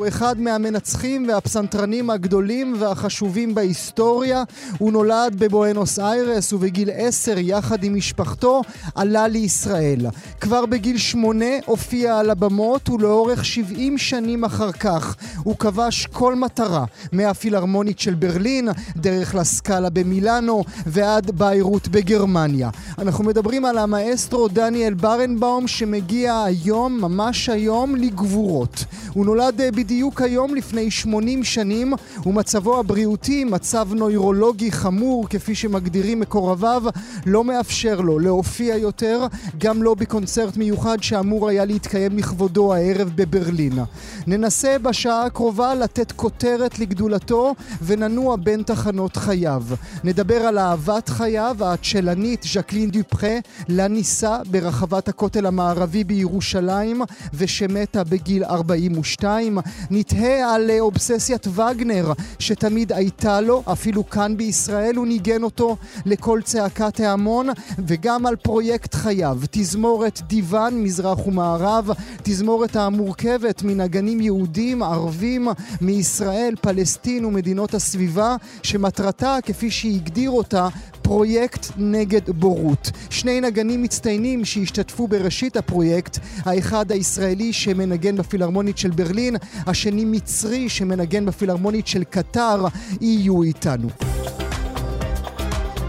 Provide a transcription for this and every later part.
הוא אחד מהמנצחים והפסנתרנים הגדולים והחשובים בהיסטוריה. הוא נולד בבואנוס איירס ובגיל עשר יחד עם משפחתו עלה לישראל. כבר בגיל שמונה הופיע על הבמות ולאורך שבעים שנים אחר כך הוא כבש כל מטרה מהפילהרמונית של ברלין, דרך לסקאלה במילאנו ועד ביירות בגרמניה. אנחנו מדברים על המאסטרו דניאל ברנבאום שמגיע היום, ממש היום, לגבורות. הוא נולד בדיוק בדיוק היום לפני 80 שנים, ומצבו הבריאותי, מצב נוירולוגי חמור, כפי שמגדירים מקורביו, לא מאפשר לו להופיע יותר, גם לא בקונצרט מיוחד שאמור היה להתקיים לכבודו הערב בברלין. ננסה בשעה הקרובה לתת כותרת לגדולתו, וננוע בין תחנות חייו. נדבר על אהבת חייו, הצ'לנית ז'קלין דופרה, לה נישא ברחבת הכותל המערבי בירושלים, ושמתה בגיל 42. נתהה על אה, אובססיית וגנר שתמיד הייתה לו, אפילו כאן בישראל הוא ניגן אותו לכל צעקת ההמון, וגם על פרויקט חייו, תזמורת דיוון מזרח ומערב, תזמורת המורכבת מנגנים יהודים, ערבים, מישראל, פלסטין ומדינות הסביבה, שמטרתה, כפי שהגדיר אותה, פרויקט נגד בורות. שני נגנים מצטיינים שהשתתפו בראשית הפרויקט, האחד הישראלי שמנגן בפילהרמונית של ברלין, השני מצרי שמנגן בפילהרמונית של קטר, יהיו איתנו.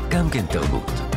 גם כן תרבות.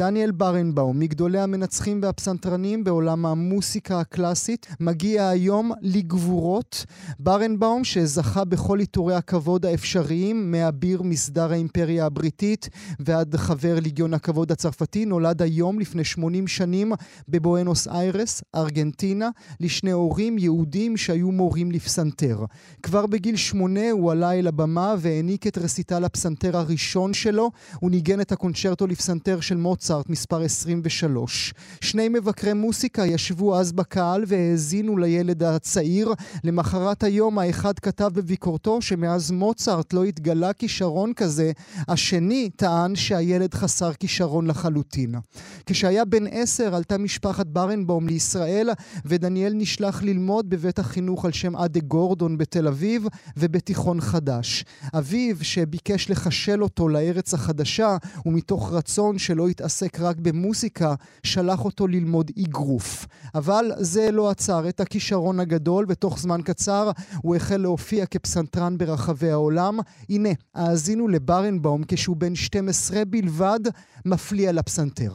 דניאל ברנבאום, מגדולי המנצחים והפסנתרנים בעולם המוסיקה הקלאסית, מגיע היום לגבורות. ברנבאום, שזכה בכל עיטורי הכבוד האפשריים, מאביר מסדר האימפריה הבריטית ועד חבר ליגיון הכבוד הצרפתי, נולד היום לפני 80 שנים בבואנוס איירס, ארגנטינה, לשני הורים יהודים שהיו מורים לפסנתר. כבר בגיל שמונה הוא עלה אל הבמה והעניק את רסיטל הפסנתר הראשון שלו. הוא ניגן את הקונצ'רטו לפסנתר של מוצרט. מוצרט מספר 23. שני מבקרי מוסיקה ישבו אז בקהל והאזינו לילד הצעיר. למחרת היום האחד כתב בביקורתו שמאז מוצרט לא התגלה כישרון כזה, השני טען שהילד חסר כישרון לחלוטין. כשהיה בן עשר עלתה משפחת ברנבום לישראל ודניאל נשלח ללמוד בבית החינוך על שם אדה גורדון בתל אביב ובתיכון חדש. אביו, שביקש לחשל אותו לארץ החדשה ומתוך רצון שלא יתעסק מתעסק רק במוסיקה, שלח אותו ללמוד אגרוף. אבל זה לא עצר את הכישרון הגדול, ותוך זמן קצר הוא החל להופיע כפסנתרן ברחבי העולם. הנה, האזינו לברנבאום כשהוא בן 12 בלבד, מפליע לפסנתר.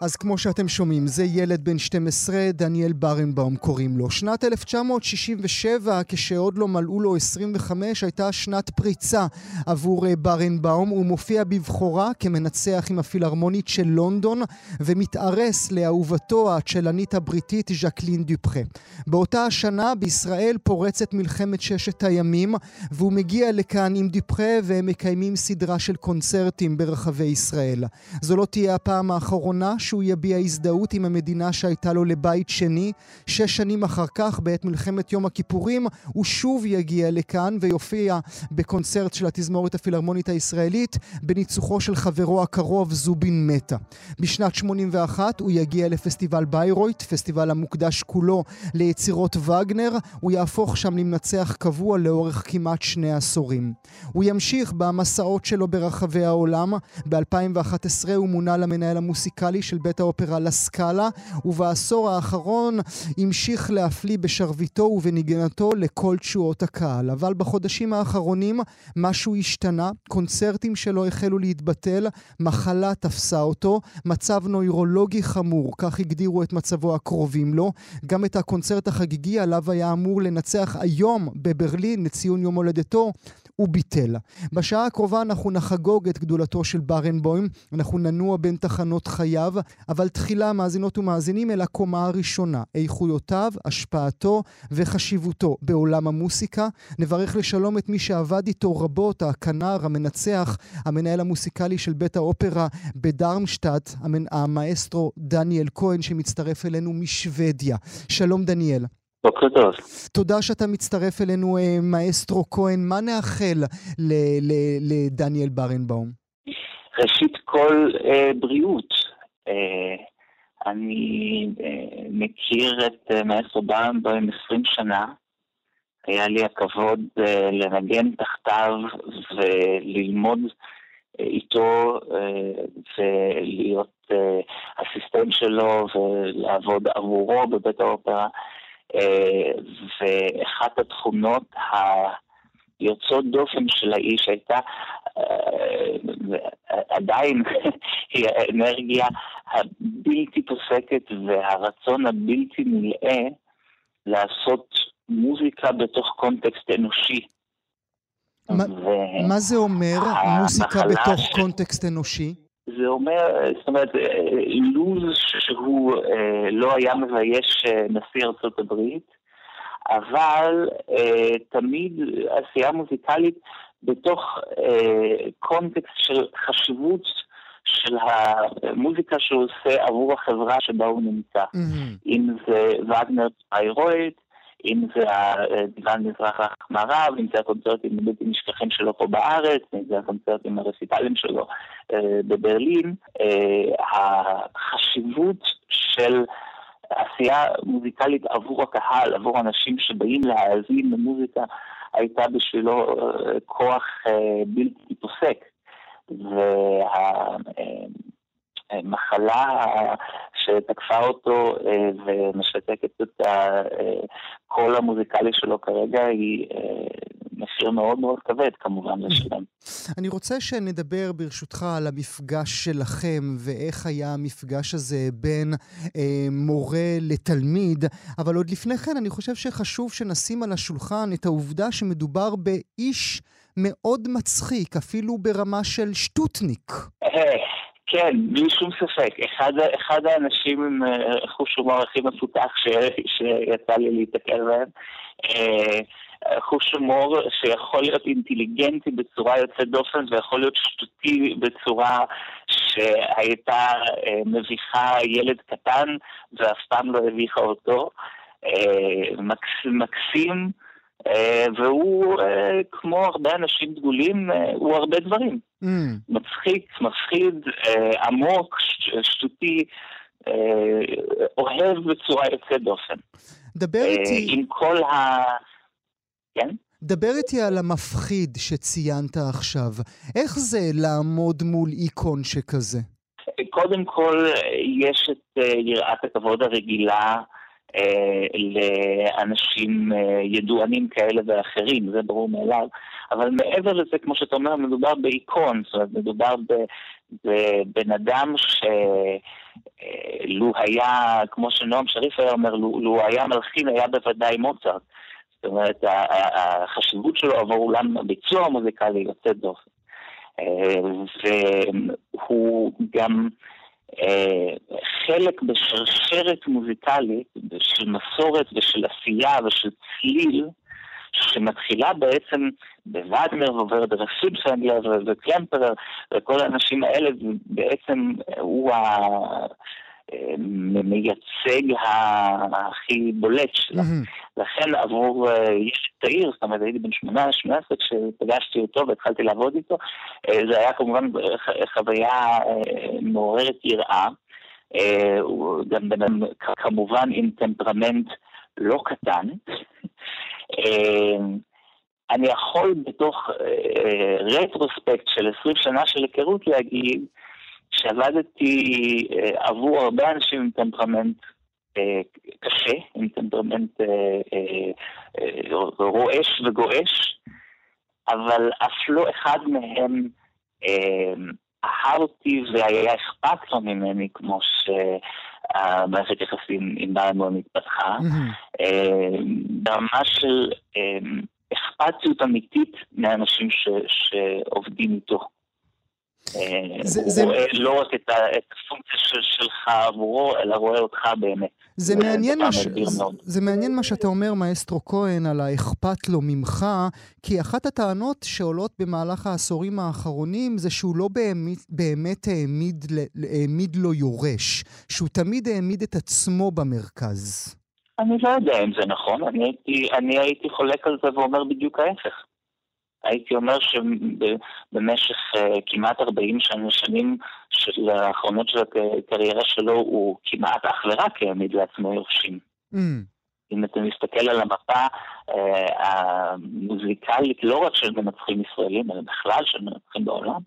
אז כמו שאתם שומעים, זה ילד בן 12, דניאל ברנבאום קוראים לו. שנת 1967, כשעוד לא מלאו לו 25, הייתה שנת פריצה עבור אה, ברנבאום. הוא מופיע בבכורה כמנצח עם הפילהרמונית של לונדון, ומתארס לאהובתו הצ'לנית הבריטית ז'קלין דופרה. באותה השנה בישראל פורצת מלחמת ששת הימים, והוא מגיע לכאן עם דופרה, והם מקיימים סדרה של קונצרטים ברחבי ישראל. זו לא תהיה הפעם האחרונה שהוא יביע הזדהות עם המדינה שהייתה לו לבית שני. שש שנים אחר כך, בעת מלחמת יום הכיפורים, הוא שוב יגיע לכאן ויופיע בקונצרט של התזמורת הפילהרמונית הישראלית בניצוחו של חברו הקרוב זובין מטה. בשנת 81 הוא יגיע לפסטיבל ביירויט, פסטיבל המוקדש כולו ליצירות וגנר. הוא יהפוך שם למנצח קבוע לאורך כמעט שני עשורים. הוא ימשיך במסעות שלו ברחבי העולם. ב-2011 הוא מונה למנהל המוסיקלי של בית האופרה לסקאלה, ובעשור האחרון המשיך להפליא בשרביטו ובנגנתו לכל תשואות הקהל. אבל בחודשים האחרונים משהו השתנה, קונצרטים שלו החלו להתבטל, מחלה תפסה אותו, מצב נוירולוגי חמור, כך הגדירו את מצבו הקרובים לו. גם את הקונצרט החגיגי עליו היה אמור לנצח היום בברלין לציון יום הולדתו, הוא ביטל. בשעה הקרובה אנחנו נחגוג את גדולתו של ברנבוים, אנחנו ננוע בין תחנות חייו, אבל תחילה, מאזינות ומאזינים, אל הקומה הראשונה, איכויותיו, השפעתו וחשיבותו בעולם המוסיקה. נברך לשלום את מי שעבד איתו רבות, הכנר, המנצח, המנהל המוסיקלי של בית האופרה בדרמשטט, המאסטרו דניאל כהן, שמצטרף אלינו משוודיה. שלום דניאל. בוקר טוב. תודה שאתה מצטרף אלינו, אה, מאסטרו כהן. מה נאחל לדניאל ברנבאום? ראשית כל אה, בריאות. אה, אני אה, מכיר את אה, מאסטרו ברנבאום 20 שנה. היה לי הכבוד אה, לנגן תחתיו וללמוד איתו ולהיות אסיסטנט שלו ולעבוד עבורו בבית האופרה. אה, ואחת התכונות היוצאות דופן של האיש הייתה אה, עדיין היא האנרגיה הבלתי פוסקת והרצון הבלתי נלאה לעשות מוזיקה בתוך קונטקסט אנושי. ما, מה זה אומר, מוזיקה בתוך ש... קונטקסט אנושי? זה אומר, זאת אומרת, לוז שהוא אה, לא היה מבייש אה, נשיא ארצות הברית, אבל אה, תמיד עשייה מוזיקלית בתוך קונטקסט של חשיבות של המוזיקה שהוא עושה עבור החברה שבה הוא נמצא. Mm-hmm. אם זה וגנר ציירויד, אם זה הדיוון מזרח מערב, אם זה הקונצרטים הבלתי נשכחים שלו פה בארץ, אם זה הקונצרטים הרסיטליים שלו אה, בברלין, אה, החשיבות של עשייה מוזיקלית עבור הקהל, עבור אנשים שבאים להאזין למוזיקה, הייתה בשבילו אה, כוח בלתי פוסק. וה... מחלה שתקפה אותו אה, ומשתקת את הקול אה, המוזיקלי שלו כרגע היא אה, מחיר מאוד מאוד כבד כמובן לשלם. אני רוצה שנדבר ברשותך על המפגש שלכם ואיך היה המפגש הזה בין אה, מורה לתלמיד, אבל עוד לפני כן אני חושב שחשוב שנשים על השולחן את העובדה שמדובר באיש מאוד מצחיק, אפילו ברמה של שטוטניק. כן, בלי שום ספק. אחד, אחד האנשים עם אה, חוש הומור הכי מפותח ש, שיצא לי להתקל בהם. אה, חוש הומור שיכול להיות אינטליגנטי בצורה יוצאת דופן ויכול להיות שטותי בצורה שהייתה אה, מביכה ילד קטן ואף פעם לא הביכה אותו. מקסים, מקסים והוא, אה, כמו הרבה אנשים דגולים, אה, הוא הרבה דברים. Mm. מצחיק, מפחיד, עמוק, שטותי, אוהב בצורה יוצאת דופן. דבר איתי... עם כל ה... כן? דבר איתי על המפחיד שציינת עכשיו. איך זה לעמוד מול איקון שכזה? קודם כל, יש את יראת הכבוד הרגילה אה, לאנשים אה, ידוענים כאלה ואחרים, זה ברור מאליו, אבל מעבר לזה, כמו שאתה אומר, מדובר באיקון, זאת אומרת, מדובר בבן אדם שלו אה, היה, כמו שנועם שריף היה אומר, לו היה מלחין, היה בוודאי מוצרט. זאת אומרת, החשיבות שלו עבור אולם הביצוע המוזיקלי יוצאת דופן. והוא גם... אה, חלק בשרשרת מוזיקלית של מסורת ושל עשייה ושל צליל שמתחילה בעצם בווגנר ועוברת דרך סיבסנגלר וקלמפרר וכל האנשים האלה בעצם הוא ה... מייצג הכי בולט שלה. לכן עבור אה, איש צעיר, זאת אומרת הייתי בן 18 כשפגשתי אותו והתחלתי לעבוד איתו, אה, זה היה כמובן חוויה אה, מעוררת יראה. הוא גם בן אדם כמובן עם טמפרמנט לא קטן. אני יכול בתוך רטרוספקט של 20 שנה של היכרות להגיד שעבדתי אה, עבור הרבה אנשים עם טמפרמנט אה, קשה, עם טמפרמנט אה, רועש וגועש, אבל אף לא אחד מהם אהב אותי והיה אכפת לו ממני כמו שהמערכת יחסים עם בעלמו התפתחה. ברמה של אכפתיות אמיתית מהאנשים ש, שעובדים איתו. זה, הוא זה... רואה לא רק את, ה, את הפונקציה של, שלך עבורו, אלא רואה אותך באמת. זה, זה מעניין, מה, ש... זה, זה מעניין מה שאתה אומר, מאסטרו כהן, על האכפת לו ממך, כי אחת הטענות שעולות במהלך העשורים האחרונים זה שהוא לא באמת, באמת העמיד, העמיד לו יורש, שהוא תמיד העמיד את עצמו במרכז. אני לא יודע אם זה נכון, אני הייתי, אני הייתי חולק על זה ואומר בדיוק ההפך. הייתי אומר שבמשך uh, כמעט 40 שנים של האחרונות של הקריירה שלו, הוא כמעט אך ורק העמיד לעצמו יורשים. Mm. אם אתה מסתכל על המפה uh, המוזיקלית, לא רק של מנצחים ישראלים, אלא בכלל של מנצחים בעולם,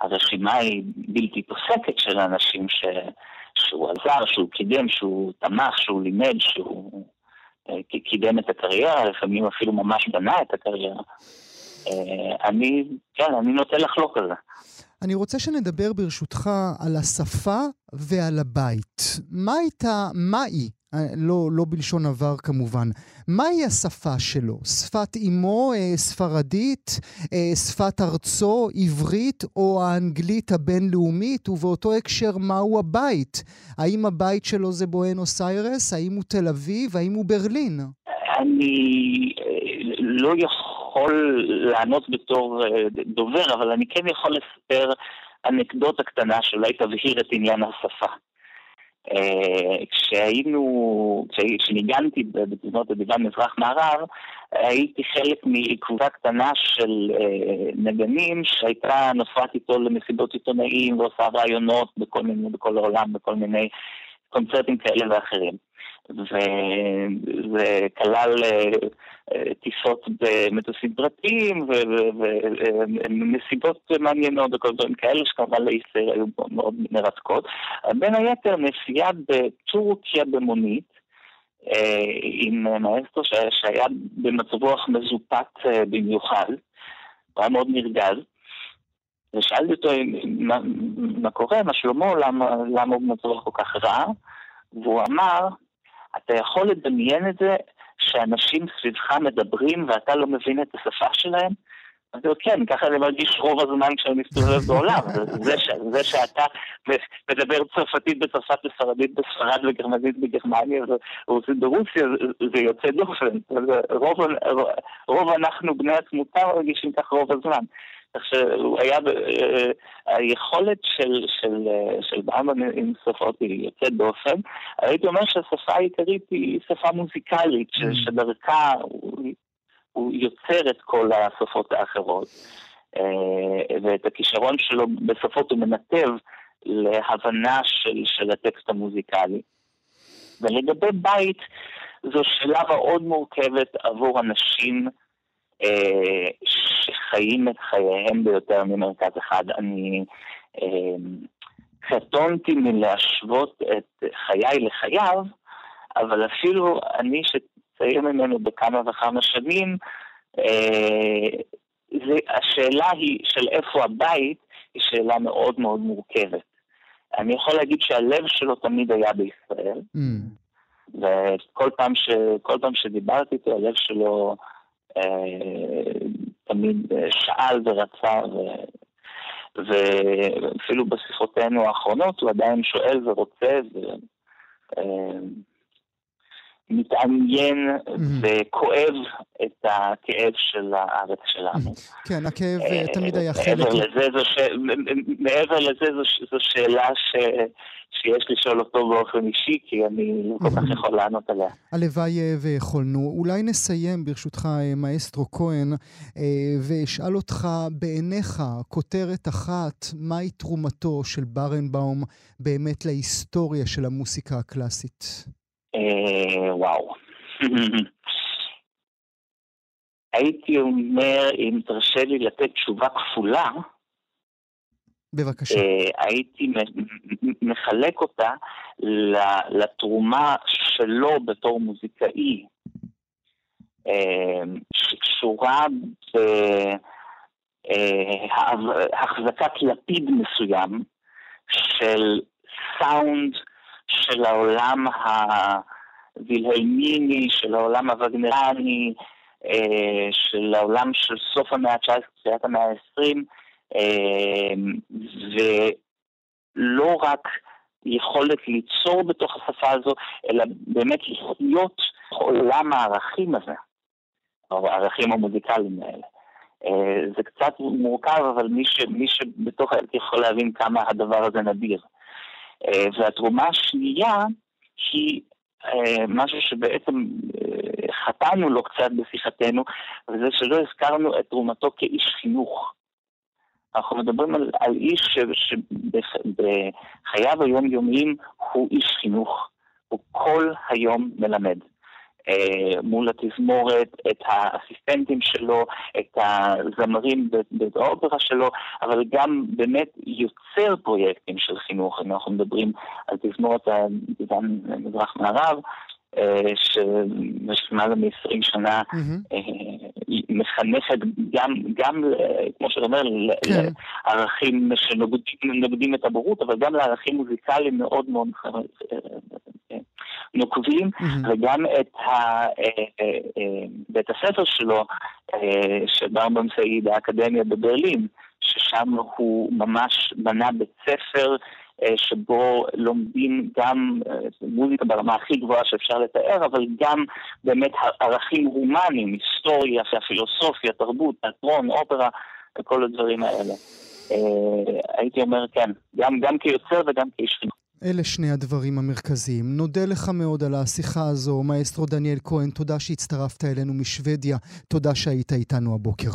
הרשימה היא בלתי פוסקת של אנשים ש... שהוא עזר, שהוא קידם, שהוא תמך, שהוא לימד, שהוא uh, קידם את הקריירה, לפעמים אפילו ממש בנה את הקריירה. אה, אני, כן, אני נוטה לחלוק על זה. אני רוצה שנדבר ברשותך על השפה ועל הבית. מה הייתה, מהי, אה, לא, לא בלשון עבר כמובן, מהי השפה שלו? שפת אמו, אה, ספרדית, שפת ארצו, עברית, או האנגלית הבינלאומית? ובאותו הקשר, מהו הבית? האם הבית שלו זה בואנוס איירס? האם הוא תל אביב? האם הוא ברלין? אני לא יכול... יכול לענות בתור אה, דובר, אבל אני כן יכול לספר אנקדוטה קטנה שאולי תבהיר את עניין השפה. Uh, כשהיינו, כשניגנתי בתזמורת הדיבן מזרח מערב, הייתי חלק מקבוצה קטנה של uh, נגנים שהייתה נוסעת איתו למסיבות עיתונאים ועושה רעיונות בכל מיני, בכל העולם, בכל מיני קונצרטים כאלה ואחרים. וזה כלל אה, טיסות במטוסים פרטיים ומסיבות מעניינות וכל דברים כאלה שכמובן לישראל היו מאוד מרתקות. בין היתר נסיעה בטורקיה במונית אה, עם מאסטרו שהיה במצב רוח מזופת אה, במיוחד, הוא היה מאוד נרגז. ושאלתי אותו מה, מה קורה, מה שלמה, למה, למה הוא במצב רוח כל כך רע, והוא אמר, אתה יכול לדמיין את זה שאנשים סביבך מדברים ואתה לא מבין את השפה שלהם? אומר, כן, ככה אני מרגיש רוב הזמן כשאני מסתובב בעולם. זה, ש, זה שאתה מדבר צרפתית בצרפת וספרדית בספרד וגרמנית בגרמניה ורוסית ברוסיה, זה יוצא דופן. רוב, רוב אנחנו בני התמותה מרגישים כך רוב הזמן. כך שהוא היה, אה, היכולת של, של, אה, של באמן עם שפות היא יוצאת דופן. הייתי אומר שהשפה העיקרית היא שפה מוזיקלית, mm. שדרכה הוא, הוא יוצר את כל השפות האחרות. אה, ואת הכישרון שלו בשפות הוא מנתב להבנה של, של הטקסט המוזיקלי. ולגבי בית, זו שאלה מאוד מורכבת עבור אנשים אה, שחיים את חייהם ביותר ממרכז אחד. אני אה, קטונתי מלהשוות את חיי לחייו, אבל אפילו אני שצעיר ממנו בכמה וכמה שנים, אה, זה, השאלה היא של איפה הבית, היא שאלה מאוד מאוד מורכבת. אני יכול להגיד שהלב שלו תמיד היה בישראל, mm. וכל פעם, ש, פעם שדיברתי איתו, הלב שלו תמיד שאל ורצה, ו... ואפילו בשיחותינו האחרונות הוא עדיין שואל ורוצה, ו... מתעניין mm-hmm. וכואב את הכאב של הארץ שלנו. Mm-hmm. כן, הכאב אה, תמיד היה חלק. מעבר לזה, זו, שאלה ש... שיש לשאול אותו באופן אישי, כי אני לא כל כך mm-hmm. יכול לענות עליה. הלוואי אה, ויכולנו. אולי נסיים, ברשותך, אה, מאסטרו כהן, ואשאל אותך, בעיניך, כותרת אחת, מהי תרומתו של ברנבאום באמת להיסטוריה של המוסיקה הקלאסית? אה, וואו. הייתי אומר, אם תרשה לי לתת תשובה כפולה, בבקשה. אה, הייתי מחלק אותה לתרומה שלו בתור מוזיקאי, אה, שקשורה בהחזקת לפיד מסוים של סאונד של העולם הווילהלמיני, של העולם הווגנרני, של העולם של סוף המאה ה-19, תחילת המאה ה-20, ולא רק יכולת ליצור בתוך השפה הזו, אלא באמת לחיות עולם הערכים הזה, או הערכים המוזיקליים האלה. אה, זה קצת מורכב, אבל מי, ש, מי שבתוך הילד יכול להבין כמה הדבר הזה נדיר. אה, והתרומה השנייה היא אה, משהו שבעצם חטאנו לו קצת בשיחתנו, וזה שלא הזכרנו את תרומתו כאיש חינוך. אנחנו מדברים על, על איש שבחייו היומיומיים הוא איש חינוך, הוא כל היום מלמד. אה, מול התזמורת, את האסיסטנטים שלו, את הזמרים באופרה שלו, אבל גם באמת יוצר פרויקטים של חינוך. אם אנחנו מדברים על תזמורת הדן מזרח מערב, אה, שבמשך למעלה מ-20 שנה mm-hmm. מחנכת גם, גם, כמו שאתה אומר, כן. לערכים שנוגדים את הבורות, אבל גם לערכים מוזיקליים מאוד מאוד נוקבים, mm-hmm. וגם את ה, אה, אה, אה, בית הספר שלו, שברבם סעיד, האקדמיה בברלין, ששם הוא ממש בנה בית ספר שבו לומדים גם מוזיקה ברמה הכי גבוהה שאפשר לתאר, אבל גם באמת ערכים הומניים, היסטוריה, פילוסופיה, תרבות, תיאטרון, אופרה, וכל הדברים האלה. הייתי אומר כן, גם, גם כיוצר וגם כאיש חינוך. אלה שני הדברים המרכזיים. נודה לך מאוד על השיחה הזו, מאסטרו דניאל כהן, תודה שהצטרפת אלינו משוודיה, תודה שהיית איתנו הבוקר.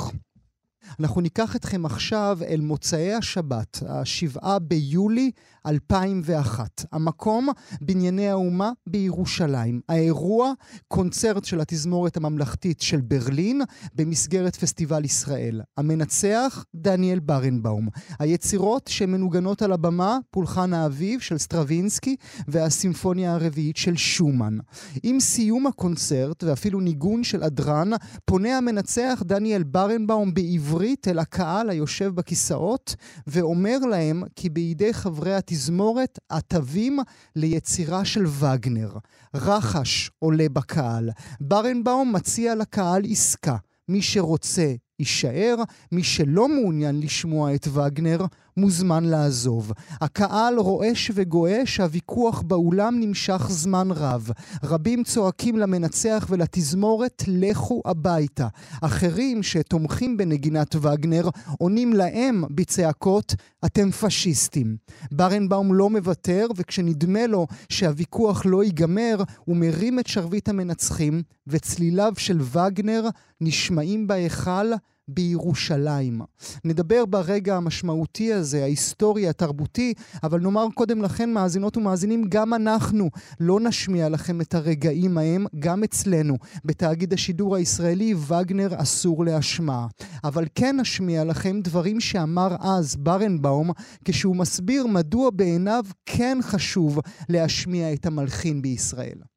אנחנו ניקח אתכם עכשיו אל מוצאי השבת, השבעה ביולי 2001. המקום, בנייני האומה בירושלים. האירוע, קונצרט של התזמורת הממלכתית של ברלין במסגרת פסטיבל ישראל. המנצח, דניאל ברנבוים. היצירות שמנוגנות על הבמה, פולחן האביב של סטרווינסקי והסימפוניה הרביעית של שומאן. עם סיום הקונצרט ואפילו ניגון של הדרן, פונה המנצח דניאל ברנבוים בעברית אל הקהל היושב בכיסאות ואומר להם כי בידי חברי התזמורת התווים ליצירה של וגנר. רחש עולה בקהל. ברנבאום מציע לקהל עסקה. מי שרוצה יישאר, מי שלא מעוניין לשמוע את וגנר מוזמן לעזוב. הקהל רועש וגועש, הוויכוח באולם נמשך זמן רב. רבים צועקים למנצח ולתזמורת, לכו הביתה. אחרים שתומכים בנגינת וגנר עונים להם בצעקות, אתם פשיסטים. ברנבאום לא מוותר, וכשנדמה לו שהוויכוח לא ייגמר, הוא מרים את שרביט המנצחים, וצליליו של וגנר נשמעים בהיכל בירושלים. נדבר ברגע המשמעותי הזה, ההיסטורי, התרבותי, אבל נאמר קודם לכן, מאזינות ומאזינים, גם אנחנו לא נשמיע לכם את הרגעים ההם, גם אצלנו. בתאגיד השידור הישראלי, וגנר אסור להשמעה. אבל כן נשמיע לכם דברים שאמר אז ברנבאום, כשהוא מסביר מדוע בעיניו כן חשוב להשמיע את המלחין בישראל.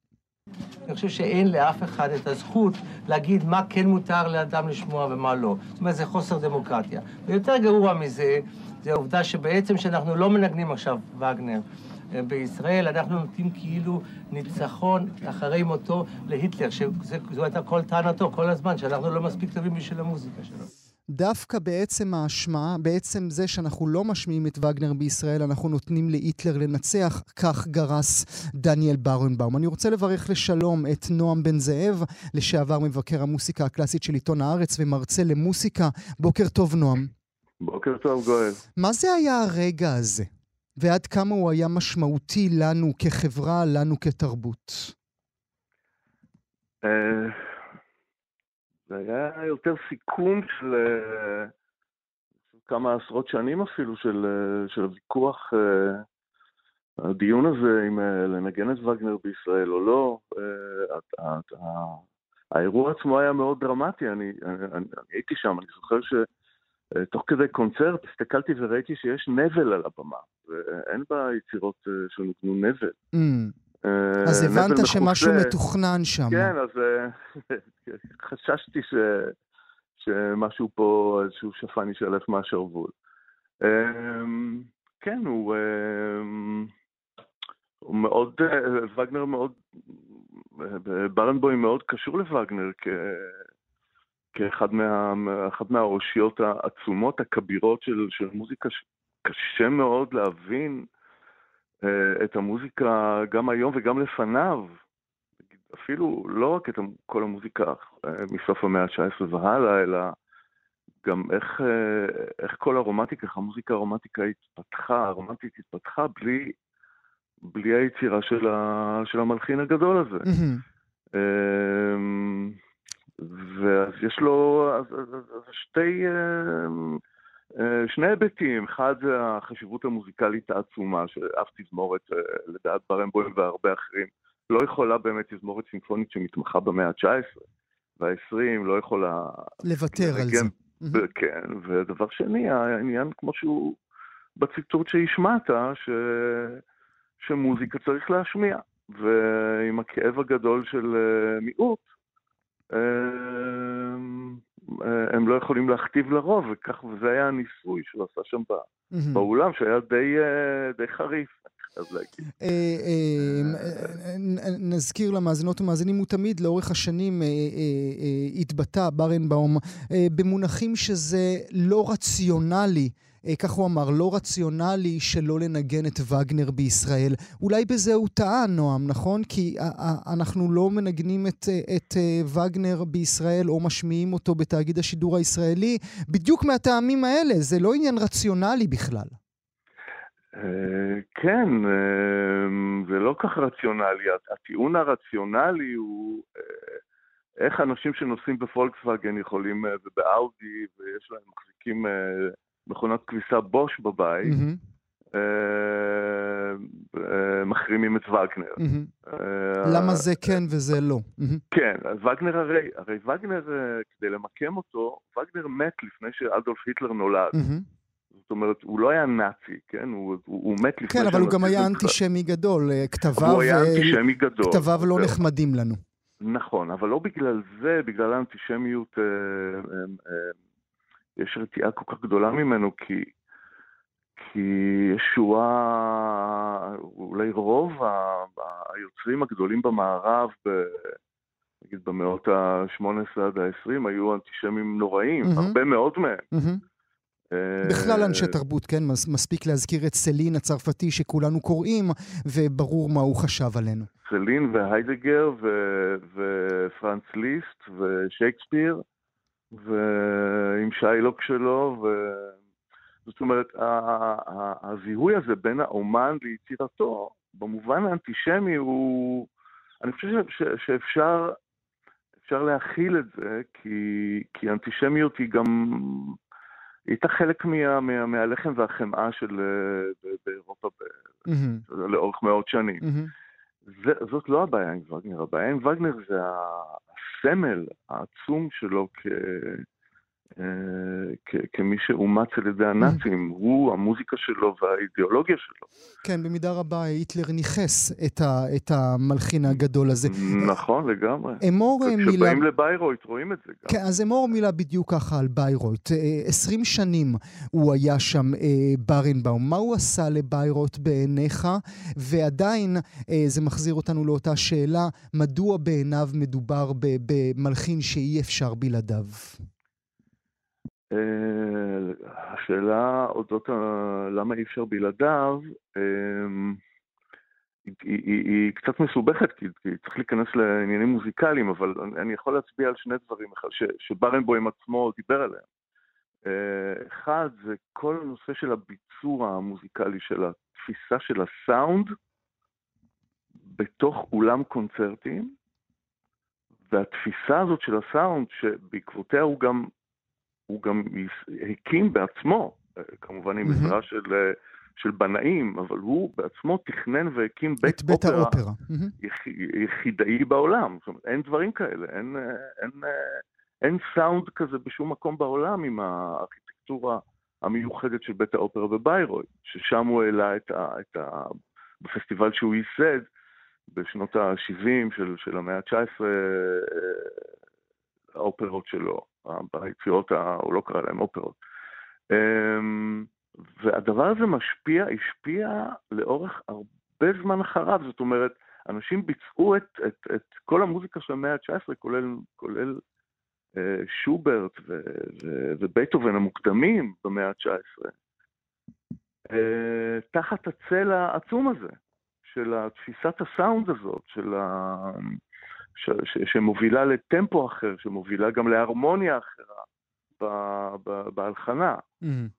אני חושב שאין לאף אחד את הזכות להגיד מה כן מותר לאדם לשמוע ומה לא. זאת אומרת, זה חוסר דמוקרטיה. ויותר גרוע מזה, זה העובדה שבעצם שאנחנו לא מנגנים עכשיו וגנר בישראל, אנחנו נותנים כאילו ניצחון אחרי מותו להיטלר, שזו הייתה כל טענתו כל הזמן, שאנחנו לא מספיק טובים בשביל המוזיקה שלו. דווקא בעצם ההשמעה, בעצם זה שאנחנו לא משמיעים את וגנר בישראל, אנחנו נותנים להיטלר לנצח, כך גרס דניאל ברנבאום. אני רוצה לברך לשלום את נועם בן זאב, לשעבר מבקר המוסיקה הקלאסית של עיתון הארץ ומרצה למוסיקה. בוקר טוב, נועם. בוקר טוב, גואל. מה זה היה הרגע הזה? ועד כמה הוא היה משמעותי לנו כחברה, לנו כתרבות? Uh... זה היה יותר סיכום של אה, כמה עשרות שנים אפילו של, אה, של הוויכוח, אה, הדיון הזה אם לנגן את וגנר בישראל או לא. האירוע עצמו היה מאוד דרמטי, אני, אני, אני הייתי שם, אני זוכר שתוך כדי קונצרט הסתכלתי וראיתי שיש נבל על הבמה, ואין ביצירות שנותנו נבל. Mm. אז הבנת שמשהו מתוכנן שם. כן, אז חששתי ש... שמשהו פה, איזשהו שפן יישלף מהשרוול. אמ, כן, הוא, אמ, הוא מאוד, וגנר מאוד, ברנבוים מאוד קשור לווגנר, כאחד מה, מהאושיות העצומות, הכבירות של, של מוזיקה, קשה מאוד להבין את המוזיקה גם היום וגם לפניו. אפילו לא רק את כל המוזיקה uh, מסוף המאה ה-19 והלאה, אלא גם איך, uh, איך כל הרומנטיקה, איך המוזיקה הרומנטיקה התפתחה, הרומנטית התפתחה בלי, בלי היצירה של, ה, של המלחין הגדול הזה. Mm-hmm. Uh, ואז יש לו אז, אז, אז שתי, אה, אה, שני היבטים, אחד זה החשיבות המוזיקלית העצומה, שאף תזמורת, אה, לדעת ברמבוים והרבה אחרים, לא יכולה באמת תזמורת סימפונית שמתמחה במאה ה-19 וה-20, לא יכולה... לוותר על זה. כן, ודבר שני, העניין כמו שהוא בציטוט שהשמעת, ש... שמוזיקה צריך להשמיע, ועם הכאב הגדול של מיעוט, אה, הם לא יכולים להכתיב לרוב, וכך, וזה היה הניסוי שהוא עשה שם באולם, שהיה די, אה, די חריף. אה, נזכיר למאזינות ומאזינים, הוא תמיד לאורך השנים התבטא, ברנבאום, במונחים שזה לא רציונלי. אה, כך הוא אמר, לא רציונלי שלא לנגן את וגנר בישראל. אולי בזה הוא טעה, נועם, נכון? כי אנחנו לא מנגנים את, את אה, וגנר בישראל או משמיעים אותו בתאגיד השידור הישראלי בדיוק מהטעמים האלה, זה לא עניין רציונלי בכלל. אה, כן, זה לא כך רציונלי. הטיעון הרציונלי הוא איך אנשים שנוסעים בפולקסווגן יכולים, ובאאודי, ויש להם מחזיקים מכונת כביסה בוש בבית, אה, אה, מחרימים את וגנר. אה, למה זה כן וזה לא? כן, וגנר הרי, הרי וגנר, כדי למקם אותו, וגנר מת לפני שאדולף היטלר נולד. זאת אומרת, הוא לא היה נאצי, כן? הוא, הוא, הוא מת לפני... כן, אבל הוא גם היה אנטישמי גדול. כתביו... הוא היה אנטישמי גדול. כתביו לא נחמדים לנו. נכון, אבל לא בגלל זה, בגלל האנטישמיות יש רתיעה כל כך גדולה ממנו, כי, כי ישועה, אולי רוב היוצרים הגדולים במערב, ב, נגיד במאות ה-18 עד ה-20, היו אנטישמים נוראים, mm-hmm. הרבה מאוד מהם. Mm-hmm. בכלל אנשי תרבות, כן? מספיק להזכיר את סלין הצרפתי שכולנו קוראים, וברור מה הוא חשב עלינו. סלין והיידגר ופרנץ ליסט ושייקספיר. ועם שיילוק שלו, ו... זאת אומרת, הזיהוי הזה בין האומן ליצירתו, במובן האנטישמי הוא... אני חושב ש... שאפשר אפשר להכיל את זה, כי, כי אנטישמיות היא גם... היא הייתה חלק מה, מה, מהלחם והחמאה של אה, באירופה ב, mm-hmm. לאורך מאות שנים. Mm-hmm. זה, זאת לא הבעיה עם וגנר, הבעיה עם וגנר זה הסמל העצום שלו כ... אה, כמי שאומץ על ידי הנאצים, הוא, המוזיקה שלו והאידיאולוגיה שלו. כן, במידה רבה היטלר ניכס את, ה, את המלחין הגדול הזה. נכון, לגמרי. אמור מילה... כשבאים לביירויט רואים את זה גם. כן, אז אמור מילה בדיוק ככה על ביירויט. אה, עשרים שנים הוא היה שם אה, ברנבאום. מה הוא עשה לביירויט בעיניך? ועדיין זה מחזיר אותנו לאותה שאלה, מדוע בעיניו מדובר במלחין שאי אפשר בלעדיו? אה, השאלה אודות למה אי אפשר בלעדיו, אמ, היא, היא, היא קצת מסובכת, כי, כי צריך להיכנס לעניינים מוזיקליים, אבל אני יכול להצביע על שני דברים ש, שברנבוים עצמו דיבר עליהם. אה, אחד, זה כל הנושא של הביצוע המוזיקלי, של התפיסה של הסאונד בתוך אולם קונצרטים, והתפיסה הזאת של הסאונד, שבעקבותיה הוא גם הוא גם הקים בעצמו, כמובן עם עזרה של, של בנאים, אבל הוא בעצמו תכנן והקים בית, בית אופרה, האופרה. יח, יחידאי בעולם. זאת אומרת, אין דברים כאלה, אין, אין, אין סאונד כזה בשום מקום בעולם עם הארכיטקטורה המיוחדת של בית האופרה בביירוי, ששם הוא העלה את ה... את ה בפסטיבל שהוא ייסד בשנות ה-70 של, של המאה ה-19, האופרות שלו. ביצירות, הוא לא קרא להם אופרות. אמ, והדבר הזה משפיע, השפיע לאורך הרבה זמן אחריו, זאת אומרת, אנשים ביצעו את, את, את כל המוזיקה של המאה ה-19, כולל, כולל שוברט ובייטהובן המוקדמים במאה ה-19, תחת הצל העצום הזה של תפיסת הסאונד הזאת, של ה... ש... ש... שמובילה לטמפו אחר, שמובילה גם להרמוניה אחרה ב... ב... בהלחנה. Mm-hmm.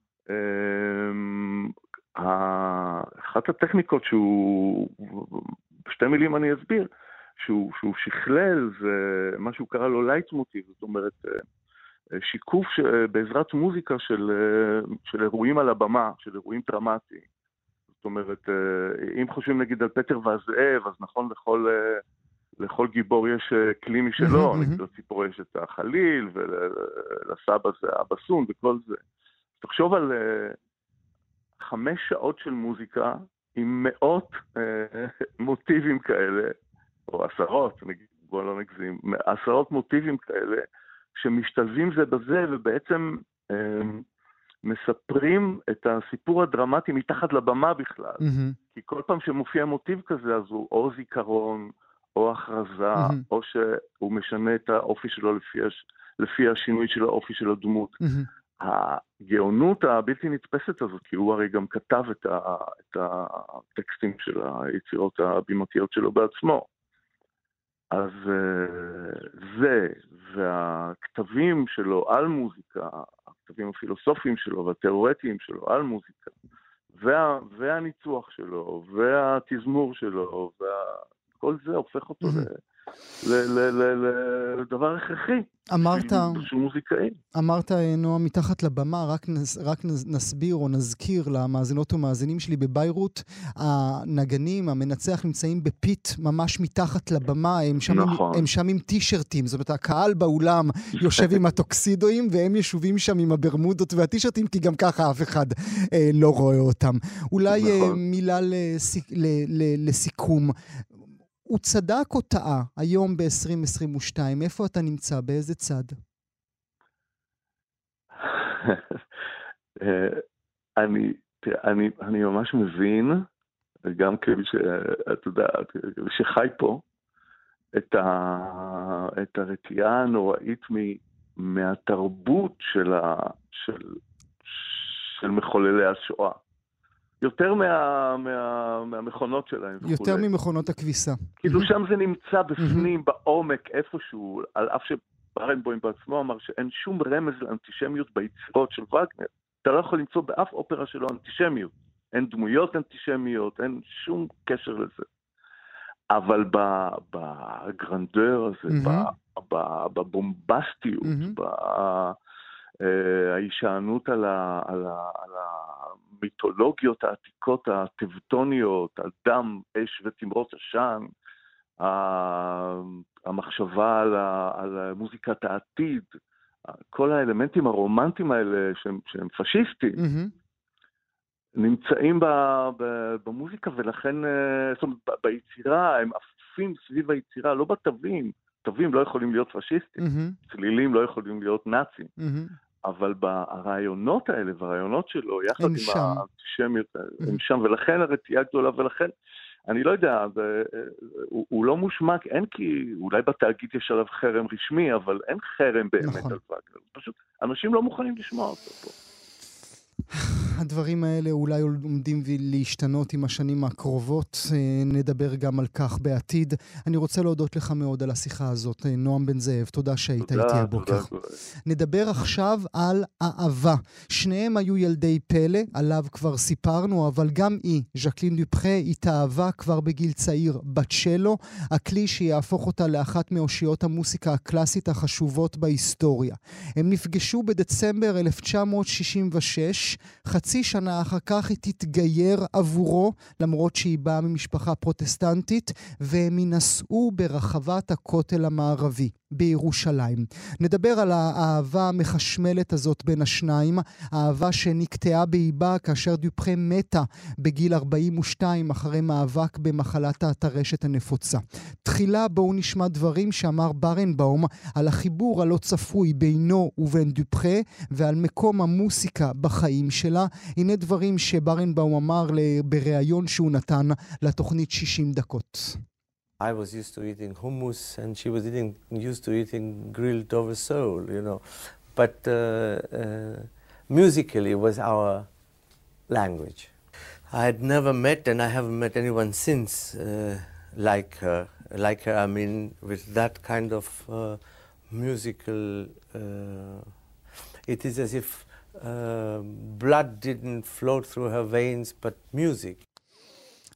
אחת הטכניקות שהוא, בשתי מילים אני אסביר, שהוא, שהוא שכלל זה מה שהוא קרא לו לייטמוטיב, זאת אומרת אה, שיקוף ש... בעזרת מוזיקה של, אה, של אירועים על הבמה, של אירועים דרמטיים. זאת אומרת, אה, אם חושבים נגיד על פטר והזאב, אז נכון לכל, לכל גיבור יש כלי משלו, לציפור יש את החליל, ולסבא זה הבסון וכל זה. תחשוב על חמש שעות של מוזיקה עם מאות מוטיבים כאלה, או עשרות, בואו לא נגזים, עשרות מוטיבים כאלה, שמשתלבים זה בזה ובעצם אה, מספרים את הסיפור הדרמטי מתחת לבמה בכלל. כי כל פעם שמופיע מוטיב כזה, אז הוא או זיכרון, או הכרזה, mm-hmm. או שהוא משנה את האופי שלו לפי, הש... לפי השינוי של האופי של הדמות. Mm-hmm. הגאונות הבלתי נתפסת הזאת, כי הוא הרי גם כתב את, ה... את הטקסטים של היצירות הבימתיות שלו בעצמו. אז אה, זה, והכתבים שלו על מוזיקה, הכתבים הפילוסופיים שלו והתיאורטיים שלו על מוזיקה, וה, והניצוח שלו, והתזמור שלו, וכל זה הופך אותו לדבר הכרחי. אמרת, שהוא מוזיקאי. אמרת, נועה, מתחת לבמה, רק, נס, רק נסביר או נזכיר למאזינות ומאזינים שלי בביירות, הנגנים, המנצח נמצאים בפית ממש מתחת לבמה, הם שם, נכון. הם, הם שם עם טישרטים, זאת אומרת, הקהל באולם יושב עם הטוקסידואים, והם ישובים שם עם הברמודות והטישרטים, כי גם ככה אף אחד אה, לא רואה אותם. אולי אה, נכון. אה, מילה לסיק, ל, ל, לסיכום. הוא צדק או טעה היום ב-2022? איפה אתה נמצא? באיזה צד? אה, אני, אני, אני ממש מבין, גם כמי שאת יודעת, שחי פה, את, ה, את הרתיעה הנוראית מ, מהתרבות של, ה, של, של מחוללי השואה. יותר מה, מה, מהמכונות שלהם. יותר וכולי. ממכונות הכביסה. כאילו שם זה נמצא בפנים, בעומק, איפשהו, על אף שברנבוים בעצמו אמר שאין שום רמז לאנטישמיות ביצירות של וגנר. אתה לא יכול למצוא באף אופרה שלו אנטישמיות. אין דמויות אנטישמיות, אין שום קשר לזה. אבל בגרנדר הזה, בבומבסטיות, בהישענות על, על, על המיתולוגיות העתיקות הטבטוניות, על דם, אש ותמרות עשן, המחשבה על, על מוזיקת העתיד, כל האלמנטים הרומנטיים האלה שהם, שהם פשיסטיים, mm-hmm. נמצאים ב, ב, במוזיקה ולכן, אה, זאת אומרת, ביצירה, הם עפים סביב היצירה, לא בתווים. תווים לא יכולים להיות פשיסטים, mm-hmm. צלילים לא יכולים להיות נאצים. Mm-hmm. אבל ברעיונות האלה, ברעיונות שלו, יחד עם שם. האנטישמיות, mm-hmm. הם שם, ולכן הרתיעה גדולה, ולכן, אני לא יודע, זה, הוא, הוא לא מושמק, אין כי, אולי בתאגיד יש עליו חרם רשמי, אבל אין חרם באמת נכון. על וגנר, פשוט אנשים לא מוכנים לשמוע אותו פה. הדברים האלה אולי עומדים להשתנות עם השנים הקרובות. אה, נדבר גם על כך בעתיד. אני רוצה להודות לך מאוד על השיחה הזאת, אה, נועם בן זאב. תודה שהיית איתי הבוקר. נדבר עכשיו על אהבה. שניהם היו ילדי פלא, עליו כבר סיפרנו, אבל גם היא, ז'קלין דופחה, התאהבה כבר בגיל צעיר בצ'לו, הכלי שיהפוך אותה לאחת מאושיות המוסיקה הקלאסית החשובות בהיסטוריה. הם נפגשו בדצמבר 1966, חצי שנה אחר כך היא תתגייר עבורו, למרות שהיא באה ממשפחה פרוטסטנטית, והם יינשאו ברחבת הכותל המערבי. בירושלים. נדבר על האהבה המחשמלת הזאת בין השניים, האהבה שנקטעה באיבה כאשר דופחה מתה בגיל 42 אחרי מאבק במחלת הטרשת הנפוצה. תחילה בואו נשמע דברים שאמר ברנבאום על החיבור הלא צפוי בינו ובין דופחה ועל מקום המוסיקה בחיים שלה. הנה דברים שברנבאום אמר בריאיון שהוא נתן לתוכנית 60 דקות. I was used to eating hummus, and she was eating, used to eating grilled over sole, you know. But uh, uh, musically was our language. I had never met, and I haven't met anyone since uh, like her. Like her, I mean, with that kind of uh, musical. Uh, it is as if uh, blood didn't flow through her veins, but music.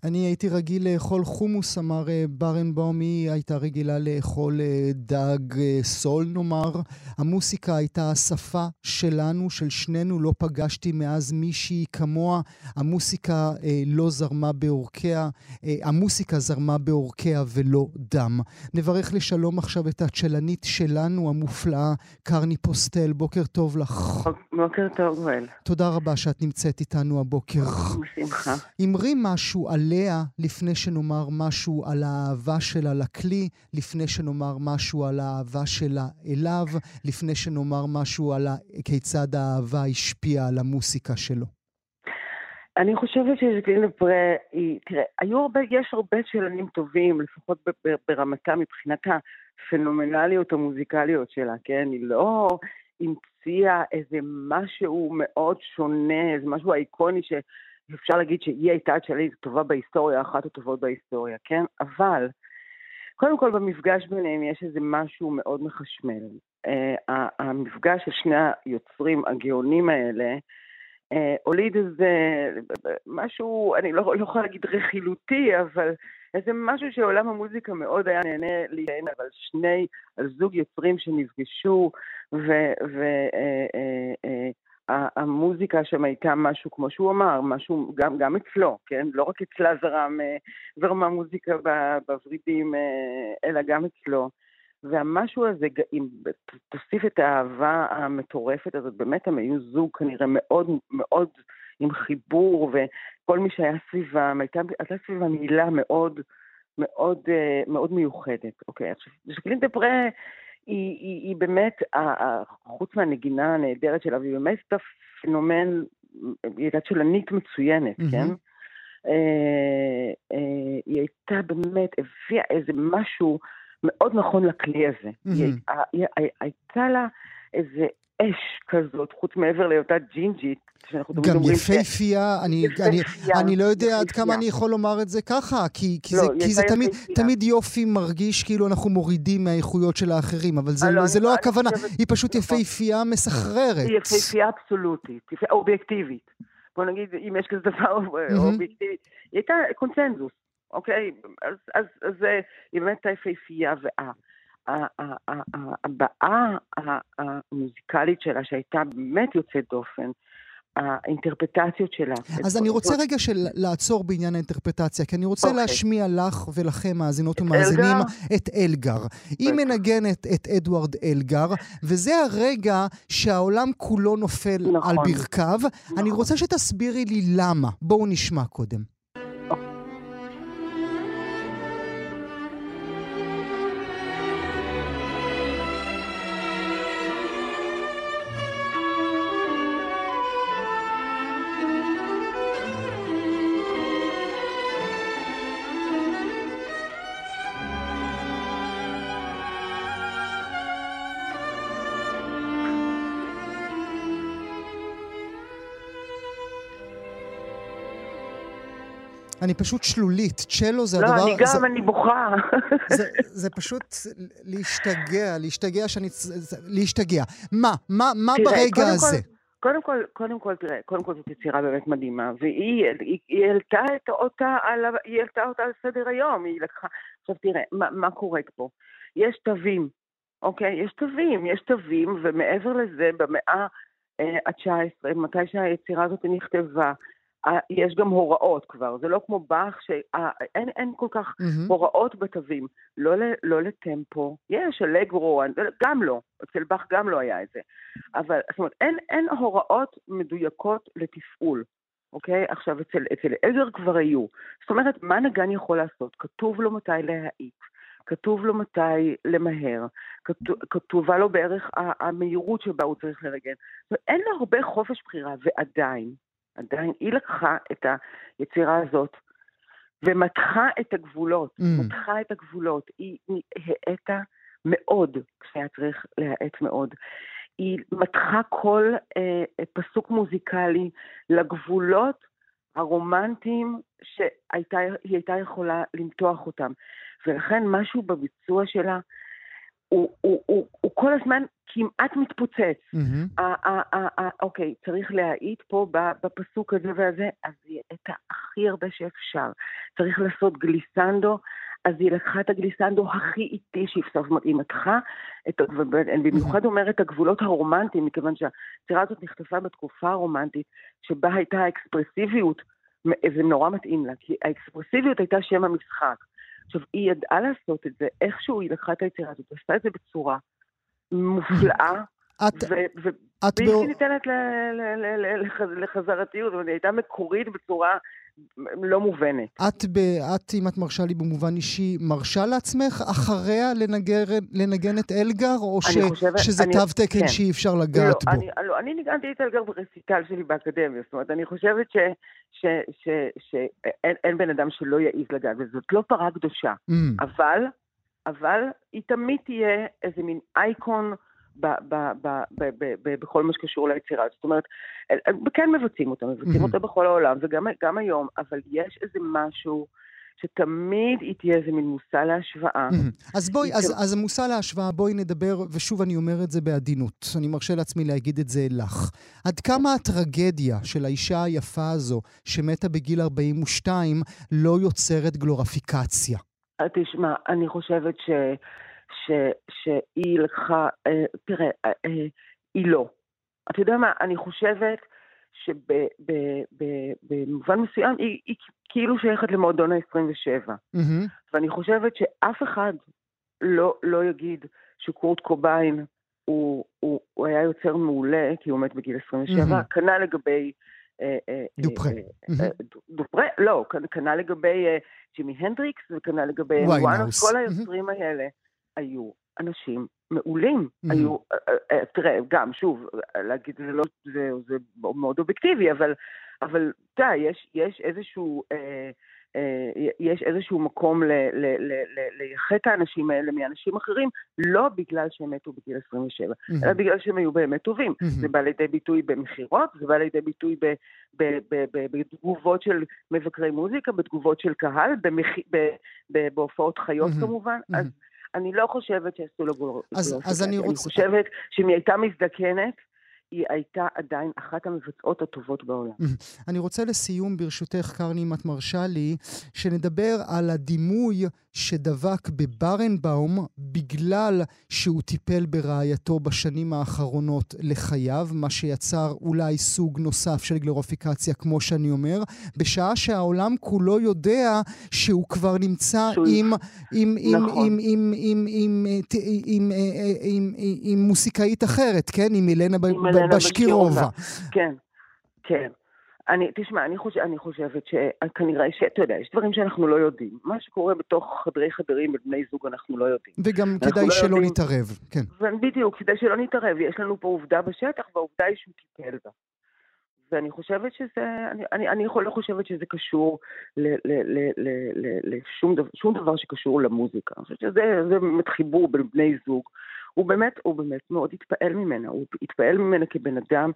אני הייתי רגיל לאכול חומוס, אמר אה, ברנבאום, היא הייתה רגילה לאכול אה, דג אה, סול, נאמר. המוסיקה הייתה השפה שלנו, של שנינו, לא פגשתי מאז מישהי כמוה. המוסיקה אה, לא זרמה בעורקיה, אה, המוסיקה זרמה בעורקיה ולא דם. נברך לשלום עכשיו את הצ'לנית שלנו, המופלאה, קרני פוסטל. בוקר טוב לך. בוקר טוב, גואל. תודה רבה שאת נמצאת איתנו הבוקר. בשמחה. אמרי משהו עליה לפני שנאמר משהו על האהבה שלה לכלי, לפני שנאמר משהו על האהבה שלה אליו, לפני שנאמר משהו על. כיצד האהבה השפיעה על המוסיקה שלו. אני חושבת שז'קלין לפרה היא, תראה, היו הרבה, יש הרבה צ'לנים טובים, לפחות ברמתה מבחינת הפנומנליות המוזיקליות שלה, כן? היא לא המציאה איזה משהו מאוד שונה, איזה משהו איקוני שאפשר להגיד שהיא הייתה צ'לנית טובה בהיסטוריה, אחת הטובות בהיסטוריה, כן? אבל, קודם כל במפגש ביניהם יש איזה משהו מאוד מחשמל. Uh, המפגש של שני היוצרים הגאונים האלה, אה, הוליד איזה משהו, אני לא, לא יכולה להגיד רכילותי, אבל איזה משהו שעולם המוזיקה מאוד היה נהנה להיהנה, אבל שני, על זוג יוצרים שנפגשו, והמוזיקה שם הייתה משהו, כמו שהוא אמר, משהו גם, גם אצלו, כן? לא רק אצלה זרם, אה, זרמה מוזיקה בוורידים, אה, אלא גם אצלו. והמשהו הזה, אם תוסיף את האהבה המטורפת הזאת, באמת הם היו זוג כנראה מאוד מאוד עם חיבור, וכל מי שהיה סביבם, הייתה, הייתה סביבם מילה מאוד מאוד מאוד מיוחדת. אוקיי, עכשיו, ז'קלין דה פרה היא, היא, היא באמת, חוץ מהנגינה הנהדרת שלה, והיא באמת הייתה פנומן, היא הייתה צ'לנית מצוינת, mm-hmm. כן? היא הייתה באמת, הביאה איזה משהו מאוד נכון לכלי הזה. Mm-hmm. היא, היא, הייתה לה איזה אש כזאת, חוץ מעבר להיותה ג'ינג'ית, שאנחנו תמיד אומרים... גם יפייפייה, אני, אני, אני לא יודע עד כמה אני יכול לומר את זה ככה, כי, כי, לא, זה, כי זה תמיד, תמיד יופי מרגיש כאילו אנחנו מורידים מהאיכויות של האחרים, אבל זה, לא, זה לא הכוונה, חושבת... היא פשוט יפייפייה מסחררת. היא יפייפייה אבסולוטית, אובייקטיבית. בוא נגיד, אם יש כזה דבר אובייקטיבי, היא הייתה קונצנזוס. אוקיי? אז, אז, אז היא באמת הייתה יפהפייה, והבעה המוזיקלית שלה, שהייתה באמת יוצאת דופן, האינטרפטציות שלה. אז אני רוצה רגע של לעצור בעניין האינטרפטציה, כי אני רוצה okay. אוקיי. להשמיע לך ולכם, מאזינות ומאזינים? את אלגר. היא מנגנת את אדוארד אלגר, וזה הרגע שהעולם כולו נופל נכון. על ברכיו. נכון. אני רוצה שתסבירי לי למה. בואו נשמע קודם. אני פשוט שלולית. צ'לו זה לא, הדבר... לא, אני גם, זה, אני בוכה. זה, זה פשוט להשתגע, להשתגע שאני... להשתגע. מה? מה, מה תראה, ברגע קודם הזה? כל, קודם כל, קודם כל, תראה, קודם כל זאת יצירה באמת מדהימה, והיא היא, היא העלתה את אותה על, היא העלתה אותה על סדר היום, היא לקחה... עכשיו תראה, מה, מה קורה פה? יש תווים, אוקיי? יש תווים, יש תווים, ומעבר לזה, במאה ה-19, מתי שהיצירה הזאת נכתבה, יש גם הוראות כבר, זה לא כמו באך שאין אין כל כך mm-hmm. הוראות בתווים, לא, לא לטמפו, יש אלגרו, גם לא, אצל באך גם לא היה את זה, אבל זאת אומרת, אין, אין הוראות מדויקות לתפעול, אוקיי? עכשיו, אצל, אצל אלגר כבר היו, זאת אומרת, מה נגן יכול לעשות? כתוב לו מתי להעיק. כתוב לו מתי למהר, כתוב, כתובה לו בערך המהירות שבה הוא צריך לרגן. אין לו הרבה חופש בחירה, ועדיין, עדיין היא לקחה את היצירה הזאת ומתחה את הגבולות, Mm. מתחה את הגבולות. היא היא האטה מאוד, כשהיה צריך להאט מאוד. היא מתחה כל אה, פסוק מוזיקלי לגבולות הרומנטיים שהיא הייתה יכולה למתוח אותם. ולכן משהו בביצוע שלה, הוא, הוא, הוא, הוא כל הזמן כמעט מתפוצץ. ה- אוקיי, צריך להאיט פה בפסוק הזה והזה, אז היא את הכי הרבה שאפשר. צריך לעשות גליסנדו, אז היא לקחה את הגליסנדו הכי איטי אומרת, היא מתחה את, במיוחד אומרת הגבולות הרומנטיים, מכיוון שהסירה הזאת נכתבה בתקופה הרומנטית, שבה הייתה האקספרסיביות, זה נורא מתאים לה, כי האקספרסיביות הייתה שם המשחק. עכשיו, היא ידעה לעשות את זה, איכשהו היא לקחה את היצירה הזאת, עשתה את זה בצורה מופלאה, את, ובלתי ניתנת לחזרתיות, אומרת, היא הייתה מקורית בצורה לא מובנת. את, ב, את, אם את מרשה לי במובן אישי, מרשה לעצמך אחריה לנגר, לנגן את אלגר, או ש, חושבת- שזה אני- תו תקן כן. שאי אפשר לגעת לא, בו? אני, לא, אני ניגנתי את אלגר ברסיטל שלי באקדמיה, זאת אומרת, אני חושבת ש- ש- ש- שאין אין בן אדם שלא יעז לגעת, וזאת לא פרה קדושה. Mm, אבל, אבל היא תמיד תהיה איזה מין אייקון ב, ב, ב, ב, ב, ב, בכל מה שקשור ליצירה. זאת אומרת, הם כן מבצעים אותה, מבצעים Mhm. אותה בכל העולם, וגם גם היום, אבל יש איזה משהו שתמיד היא תהיה איזה מין מושא להשוואה. מהמם. אז בואי, אז, אז המושא להשוואה, בואי נדבר, ושוב אני אומר את זה בעדינות, אני מרשה לעצמי להגיד את זה לך. עד כמה הטרגדיה של האישה היפה הזו, שמתה בגיל 42, לא יוצרת גלוריפיקציה? אה, תשמע, אני חושבת ש, שהיא לקחה, אה, תראה, אה, אה, היא לא. אתה יודע מה, אני חושבת שבמובן מסוים היא, היא כאילו שייכת למועדון ה-27. מהמם. ואני חושבת שאף אחד לא, לא יגיד שקורט קוביין הוא, הוא, הוא היה יוצר מעולה, כי הוא מת בגיל 27, מהמם. כנ"ל לגבי... דופרה. דו- דופרה, לא, כנ"ל לגבי ג'ימי הנדריקס וכנ"ל לגבי. וואנוס, כל. היוצרים האלה היו אנשים מעולים. מהמם. היו, אה, אה, אה, תראה, גם, שוב, להגיד זה לא, זה, זה מאוד אובייקטיבי, אבל, אבל אתה יודע, יש, יש איזשהו... אה, יש איזשהו מקום לייחד את האנשים האלה מאנשים אחרים, לא בגלל שהם מתו בגיל 27, מהמם. אלא בגלל שהם היו באמת טובים. מהמם. זה בא לידי ביטוי במכירות, זה בא לידי ביטוי ב- ב- ב- ב- בתגובות של מבקרי מוזיקה, בתגובות של קהל, במח- בהופעות חיות מהמם. כמובן. אז אני לא חושבת שעשו לו גלור... אז-. אז אני אני רוצה- חושבת שאם היא הייתה מזדקנת, היא הייתה עדיין אחת המבצעות הטובות בעולם. אני רוצה לסיום, ברשותך, קרני, אם את מרשה לי, שנדבר על הדימוי שדבק בברנבאום בגלל שהוא טיפל ברעייתו בשנים האחרונות לחייו, מה שיצר אולי סוג נוסף של גלוריפיקציה, כמו שאני אומר, בשעה שהעולם כולו יודע שהוא כבר נמצא עם, מוסיקאית אחרת, כן? עם אלנה. בשקירובה. כן, כן. אני, תשמע, אני, חושב, אני חושבת שכנראה, שאתה יודע, יש דברים שאנחנו לא יודעים. מה שקורה בתוך חדרי חדרים בין בני זוג אנחנו לא יודעים. וגם כדאי לא שלא יודעים- נתערב, כן. ובדיוק, כדי שלא נתערב, יש לנו פה עובדה בשטח, והעובדה היא שהוא טיפל בה. ואני חושבת שזה, אני, אני, אני לא חושבת שזה קשור ל, ל, ל, ל, ל, לשום דבר, דבר שקשור למוזיקה. אני חושבת שזה זה באמת חיבור בין בני זוג. הוא באמת, הוא באמת מאוד התפעל ממנה, הוא התפעל ממנה כבן אדם.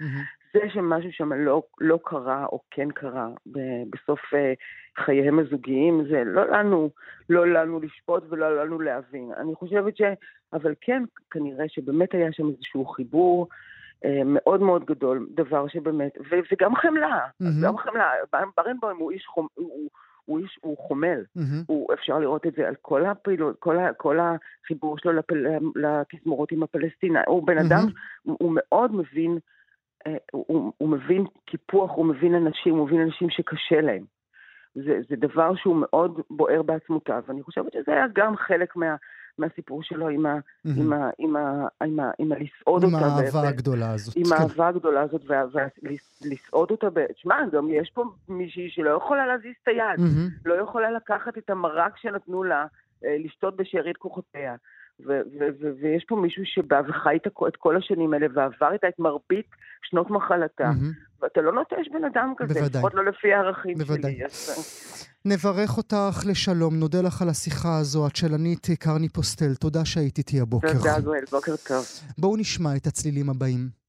זה שמשהו שם לא, לא קרה או כן קרה ב- בסוף אה, חייהם הזוגיים, זה לא לנו, לא לנו לשפוט ולא לנו להבין. אני חושבת ש... אבל כן, כנראה שבאמת היה שם איזשהו חיבור אה, מאוד מאוד גדול, דבר שבאמת, ו- וגם חמלה, מהמם. גם חמלה. ברנבוים הוא איש חומ... הוא, הוא, איש, הוא חומל. מהמם. הוא, אפשר לראות את זה על כל הפעילות, כל, ה, כל החיבור שלו לפל, לתזמורות עם הפלסטינה. הוא בן אדם, מהמם. הוא, הוא מאוד מבין, אה, הוא, הוא מבין קיפוח, הוא מבין אנשים, הוא מבין אנשים שקשה להם. זה, זה דבר שהוא מאוד בוער בעצמותיו, ואני חושבת שזה היה גם חלק מה, מהסיפור שלו עם, ה. עם, ה, עם, ה, עם, ה, עם הלסעוד עם אותה. ו- האהבה ו- הגדולה הזאת. עם כן. האהבה הגדולה הזאת, ולסעוד אותה, תשמע, גם יש פה מישהי שלא יכולה להזיז את היד. לא יכולה לקחת את המרק שנתנו לה אה, לשתות בשארית כוחותיה. ו- ו- ו- ויש פה מישהו שבא וחי את, כל השנים האלה ועבר איתה את מרבית שנות מחלתה, מהמם. ואתה לא נוטש בן אדם כזה, בוודאי. לפחות לא לפי הערכים בוודאי. שלי. אז, נברך אותך לשלום, נודה לך על השיחה הזו, הצ'לנית קרני פוסטל. תודה שהיית איתי הבוקר. תודה גואל, בוקר טוב. בואו נשמע את הצלילים הבאים.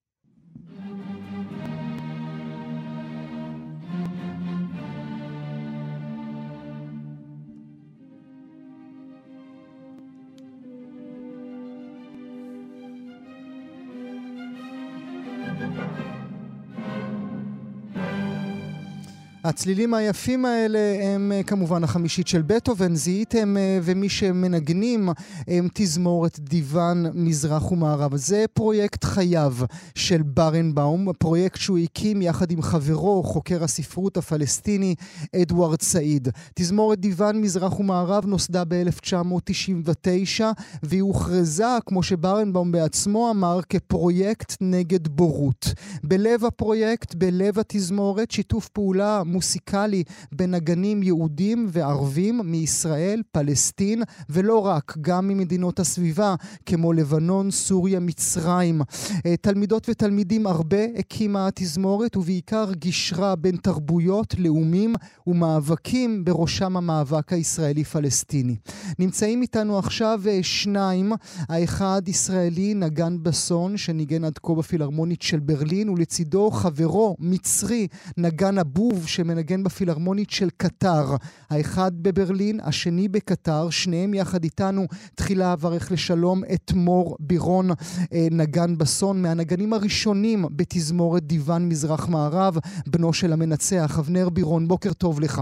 הצלילים היפים האלה הם אה, כמובן החמישית של בטהובן, זיהיתם, אה, ומי שמנגנים הם תזמורת דיוון מזרח ומערב. זה פרויקט חייו של ברנבאום, פרויקט שהוא הקים יחד עם חברו, חוקר הספרות הפלסטיני אדוארד סעיד. תזמורת דיוון מזרח ומערב נוסדה ב-1999, והיא הוכרזה, כמו שברנבאום בעצמו אמר, כפרויקט נגד בורות. בלב הפרויקט, בלב התזמורת, שיתוף פעולה מוסיקלי בין נגנים יהודים וערבים מישראל, פלסטין, ולא רק, גם ממדינות הסביבה, כמו לבנון, סוריה, מצרים. אה, תלמידות ותלמידים הרבה הקימה התזמורת, ובעיקר גישרה בין תרבויות, לאומים ומאבקים, בראשם המאבק הישראלי-פלסטיני. נמצאים איתנו עכשיו אה, שניים, האחד ישראלי, נגן בסון, שניגן עד כה בפילהרמונית של ברלין, ולצידו חברו, מצרי, נגן הבוב, שמנגן בפילהרמונית של קטר. האחד בברלין, השני בקטר, שניהם יחד איתנו. תחילה אברך לשלום את מור בירון, אה, נגן בסון, מהנגנים הראשונים בתזמורת דיוון מזרח מערב, בנו של המנצח, אבנר בירון, בוקר טוב לך.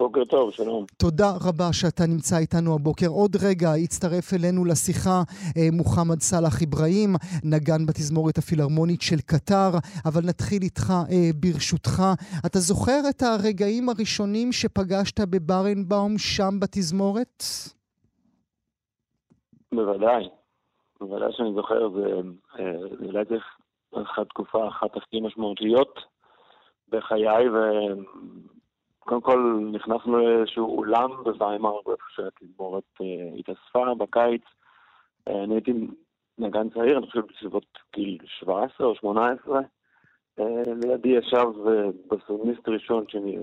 בוקר טוב, שלום. תודה רבה שאתה נמצא איתנו הבוקר. עוד רגע יצטרף אלינו לשיחה אה, מוחמד סאלח אברהים, נגן בתזמורת הפילהרמונית של קטר, אבל נתחיל איתך אה, ברשותך. אתה זוכר את הרגעים הראשונים שפגשת בברנבאום שם בתזמורת? בוודאי. בוודאי שאני זוכר, זה אה, אולי זה אחת תקופה, אחת הכי משמעותיות בחיי, וקודם כל נכנסנו לאיזשהו אולם בוויימאר, איפה שהתזמורת אה, התאספה בקיץ. אה, אני הייתי נגן צעיר, אני חושב בסביבות גיל 17 או 18. אה, לידי ישב בסוניסט ראשון שלי,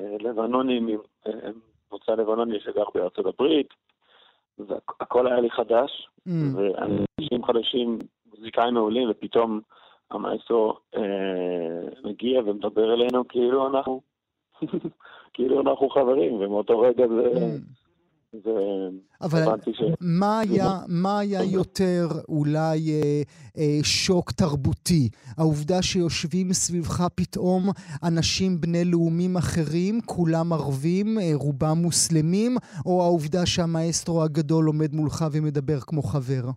לבנוני, מוצא לבנוני שגר בארצות הברית, והכל היה לי חדש, Mm. ואנשים חדשים, מוזיקאים מעולים, ופתאום המאסטרו אה, מגיע ומדבר אלינו כאילו אנחנו, כאילו אנחנו חברים, ומאותו רגע זה. זה אבל ש... מה היה, מה היה יותר אולי אה, אה, שוק תרבותי? העובדה שיושבים סביבך פתאום אנשים בני לאומים אחרים, כולם ערבים, אה, רובם מוסלמים, או העובדה שהמאסטרו הגדול עומד מולך ומדבר כמו חבר?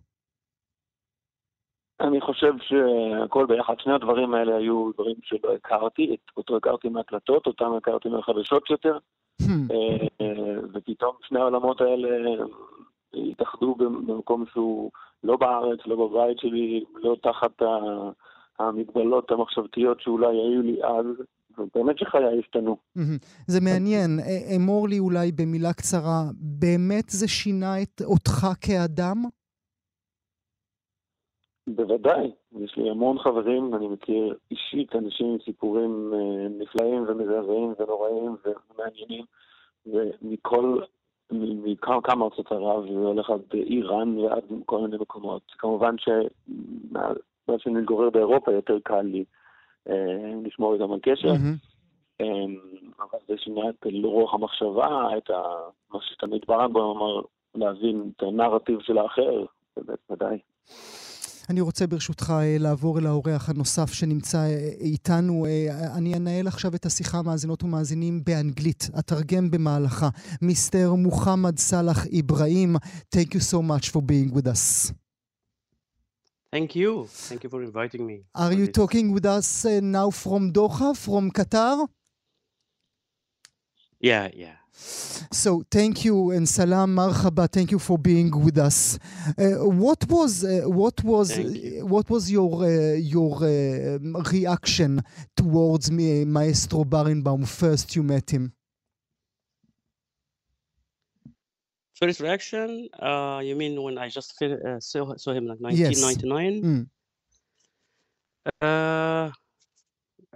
אני חושב שהכל ביחד, שני הדברים האלה היו דברים שלא הכרתי, את- אותו הכרתי מהקלטות, אותם הכרתי מהחדשות יותר, Hmm. אה, ופתאום שני העולמות האלה התאחדו במקום שהוא לא בארץ, לא בבית שלי, לא תחת המגבלות המחשבתיות שאולי היו לי אז, ובאמת שחיי השתנו. מהמם. זה מעניין. אה, אמור לי אולי במילה קצרה, באמת זה שינה את אותך כאדם? בוודאי, יש לי המון חברים, אני מכיר אישית אנשים עם סיפורים אה, נפלאים ומזעזעים ונוראים ומעניינים, ומכל, מכמה כמה ארצות ערב, והולך עד איראן ועד כל מיני מקומות. כמובן שמאז שאני מתגורר באירופה יותר קל לי אה, לשמור איתם על קשר. אה, אבל זה שינה את רוח המחשבה, את ה, מה שתמיד ברנבוים אמר, להבין את הנרטיב של האחר, באמת, ודאי. אני רוצה ברשותך אה, לעבור אל האורח הנוסף שנמצא אה, איתנו. אה, אני אנהל עכשיו את השיחה מאזינות ומאזינים באנגלית, אתרגם במהלכה. מיסטר מוחמד סאלח אברהים, thank you so much for being with us. Thank you. Thank you for inviting me. Are you this. talking with us uh, now from Doha, from Qatar? Yeah, yeah. So thank you and salam marhaba. Thank you for being with us. Uh, what was uh, what was you. what was your uh, your uh, reaction towards me, Maestro Barenbaum first you met him? First reaction, uh, you mean when I just uh, saw, saw him like 1999? Mm. Uh,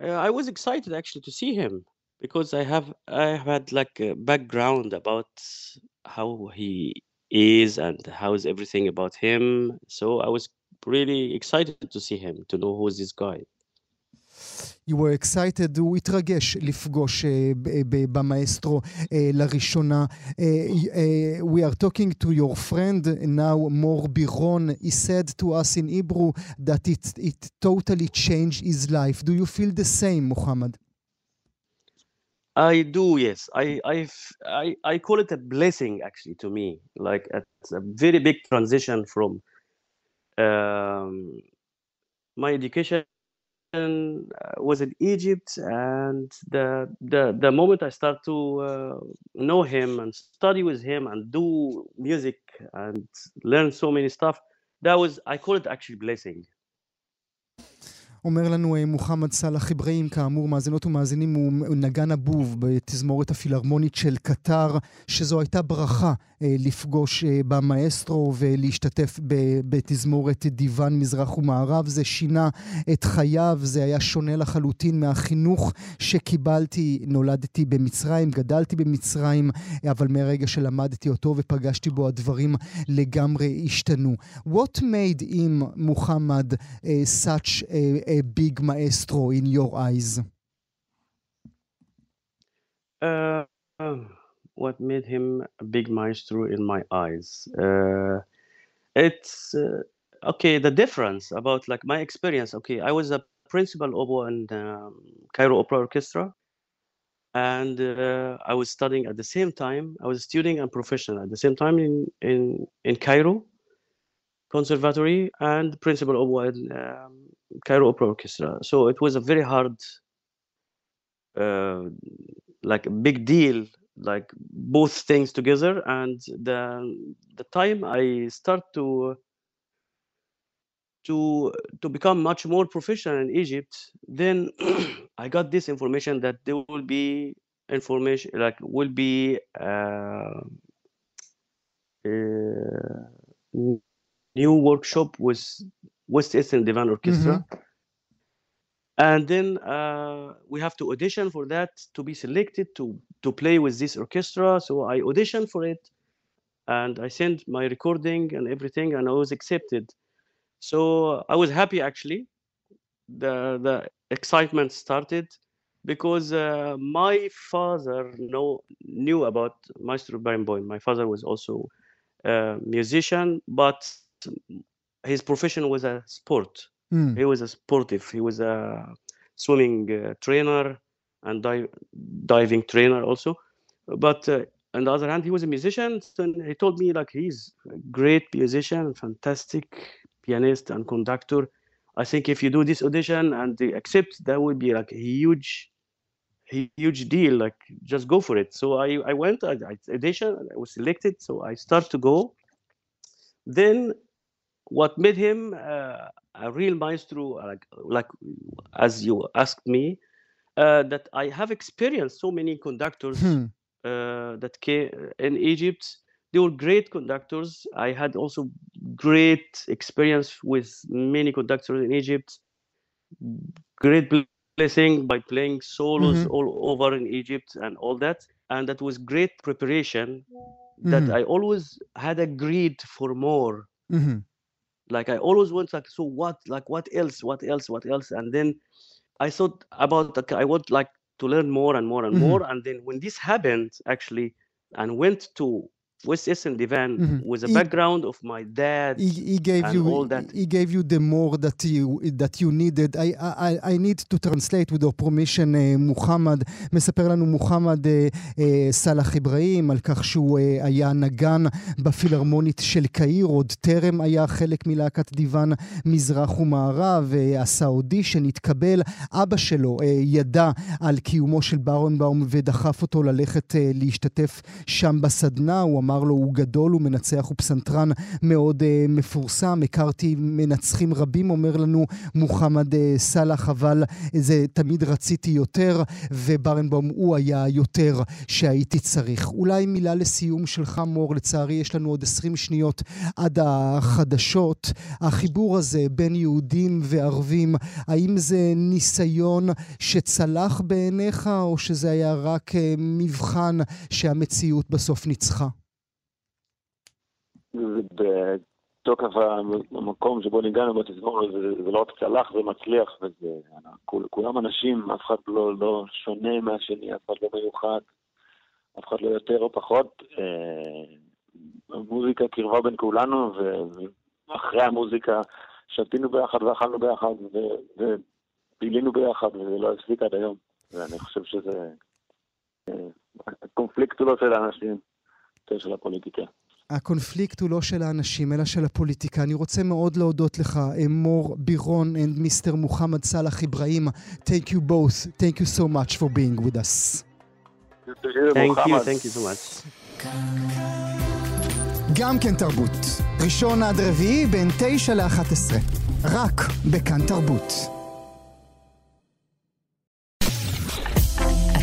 uh, I was excited actually to see him because I have I have had like a background about how he is and how is everything about him. So I was really excited to see him, to know who's this guy. You were excited, הוא התרגש לפגוש uh, ב- ב- במאסטרו uh, לראשונה. Uh, uh, we are talking to your friend now, Mor Biron. He said to us in Hebrew that it, it totally changed his life. Do you feel the same, Muhammad? I do, yes. I I I call it a blessing actually to me. Like it's a very big transition from um, my education uh, was in Egypt, and the the the moment I start to uh, know him and study with him and do music and learn so many stuff, that was I call it actually blessing. אומר לנו אה, מוחמד סאלח אברהים, כאמור, מאזינות ומאזינים, הוא נגן הבוב בתזמורת הפילהרמונית של קטר, שזו הייתה ברכה לפגוש אה, במאסטרו ולהשתתף בתזמורת דיוון מזרח ומערב. זה שינה את חייו, זה היה שונה לחלוטין מהחינוך שקיבלתי. נולדתי במצרים, גדלתי במצרים, אבל מהרגע שלמדתי אותו ופגשתי בו, הדברים לגמרי השתנו. What made him, מוחמד, uh, such a, a big maestro in your eyes? Uh, what made him a big maestro in my eyes? Uh, it's uh, okay. The difference about like my experience. Okay, I was a principal oboe in um, Cairo Opera Orchestra, and uh, I was studying at the same time. I was a student and professional at the same time in in in Cairo Conservatory and principal oboe in um, Cairo Opera Orchestra. So it was a very hard uh, like a big deal like both things together and the the time i start to to to become much more professional in egypt then i got this information that there will be information like will be uh, uh, new workshop with west eastern divan orchestra and then uh, we have to audition for that to be selected to to play with this orchestra. So i auditioned for it and i sent my recording and everything and i was accepted. So i was happy actually. The the excitement started because uh, my father know knew about maestro Barenboim. my father was also a musician but his profession was a sport Mm. he was a sportive. He was a swimming uh, trainer and dive, diving trainer also. But uh, on the other hand, he was a musician. And he told me like he's a great musician, fantastic pianist and conductor. I think if you do this audition and they accept, that would be like a huge, huge deal. Like just go for it. So I, I went. I, I. I was selected. So I start to go. Then what made him uh, a real maestro like like as you asked me uh, that i have experienced so many conductors Hmm. uh, that came in egypt they were great conductors i had also great experience with many conductors in egypt great blessing by playing solos Mhm. all over in egypt and all that and that was great preparation that Mhm. i always had a greed for more Mhm. Like i always want like so what like what else what else what else and then i thought about okay, i want like to learn more and more and Mhm. more and then when this happened actually and went to west eastern divan Mhm. with a He- background of my dad He, he gave you all that he gave you the more that you that you needed. I, I, I need to translate with your permission, uh, מוחמד. מספר לנו מוחמד uh, uh, סאלח אברהים על כך שהוא uh, היה נגן בפילהרמונית של קהיר, עוד טרם היה חלק מלהקת דיוון מזרח ומערב, uh, עשה אודישן, התקבל. אבא שלו uh, ידע על קיומו של ברונבאום ודחף אותו ללכת uh, להשתתף שם בסדנה. הוא אמר לו, הוא גדול, הוא מנצח, הוא פסנתרן מאוד uh, מפורסם. הכרתי מנצחים רבים, אומר לנו מוחמד uh, סאלח, אבל זה תמיד רציתי יותר, וברנבום הוא היה יותר שהייתי צריך. אולי מילה לסיום שלך, מור, לצערי יש לנו עוד 20 שניות עד החדשות. החיבור הזה בין יהודים וערבים, האם זה ניסיון שצלח בעיניך, או שזה היה רק אה, מבחן שהמציאות בסוף ניצחה? בתוקף המקום שבו ניגענו בתזמורת, זה, זה לא רק צלח, זה מצליח, וזה, כולם אנשים, אף אחד לא, לא שונה מהשני, אף אחד לא מיוחד, אף אחד לא יותר או פחות. אה, המוזיקה קירבה בין כולנו, ואחרי המוזיקה שתינו ביחד ואכלנו ביחד, ובילינו ביחד, וזה לא הפסיק עד היום. ואני חושב שזה... אה, הקונפליקט הוא לא של האנשים, יותר של הפוליטיקה. הקונפליקט הוא לא של האנשים, אלא של הפוליטיקה. אני רוצה מאוד להודות לך, מור בירון and מיסטר מוחמד סאלח אברהים. Thank you both. Thank you so much for being with us. Thank you, thank you so much. גם כן תרבות. ראשון עד רביעי בין תשע לאחת עשרה. רק בכאן תרבות.